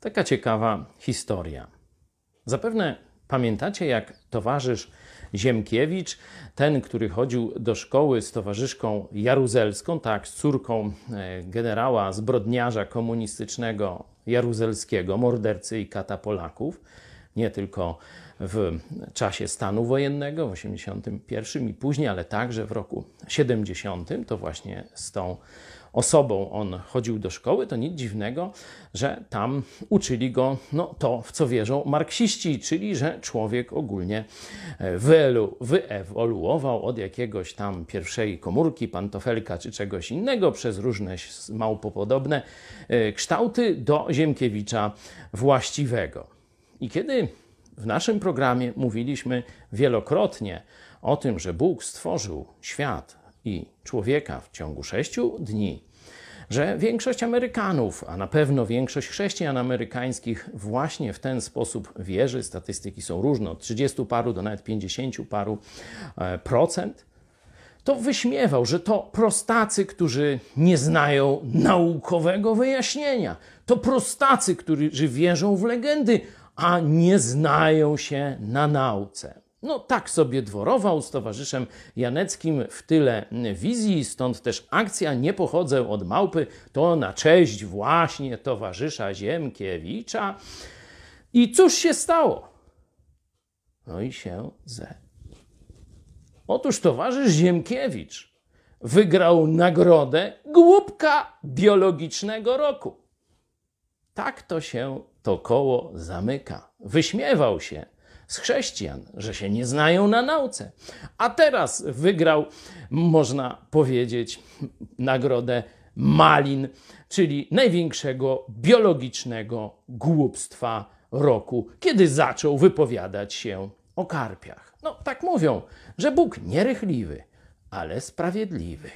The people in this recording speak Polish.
Taka ciekawa historia. Zapewne pamiętacie, jak towarzysz Ziemkiewicz, ten, który chodził do szkoły z towarzyszką Jaruzelską, tak, z córką e, generała zbrodniarza komunistycznego Jaruzelskiego, mordercy i kata Polaków, nie tylko w czasie stanu wojennego w 81 i później, ale także w roku 70, to właśnie z tą osobą on chodził do szkoły, to nic dziwnego, że tam uczyli go no, to, w co wierzą marksiści, czyli że człowiek ogólnie wyelu, wyewoluował od jakiegoś tam pierwszej komórki, pantofelka czy czegoś innego przez różne małpopodobne e, kształty do Ziemkiewicza właściwego. I kiedy w naszym programie mówiliśmy wielokrotnie o tym, że Bóg stworzył świat i człowieka w ciągu sześciu dni, że większość Amerykanów, a na pewno większość chrześcijan amerykańskich właśnie w ten sposób wierzy, statystyki są różne, od 30 paru do nawet 50 paru e, procent, to wyśmiewał, że to prostacy, którzy nie znają naukowego wyjaśnienia. To prostacy, którzy wierzą w legendy, a nie znają się na nauce. No tak sobie dworował z towarzyszem Janeckim w tyle wizji, stąd też akcja Nie pochodzę od małpy to na cześć właśnie towarzysza Ziemkiewicza. I cóż się stało? No i się ze. Otóż towarzysz Ziemkiewicz wygrał nagrodę Głupka Biologicznego Roku. Tak to się to koło zamyka. Wyśmiewał się z chrześcijan, że się nie znają na nauce. A teraz wygrał, można powiedzieć, nagrodę Malin, czyli największego biologicznego głupstwa roku, kiedy zaczął wypowiadać się o karpiach. No, tak mówią, że Bóg nierychliwy, ale sprawiedliwy.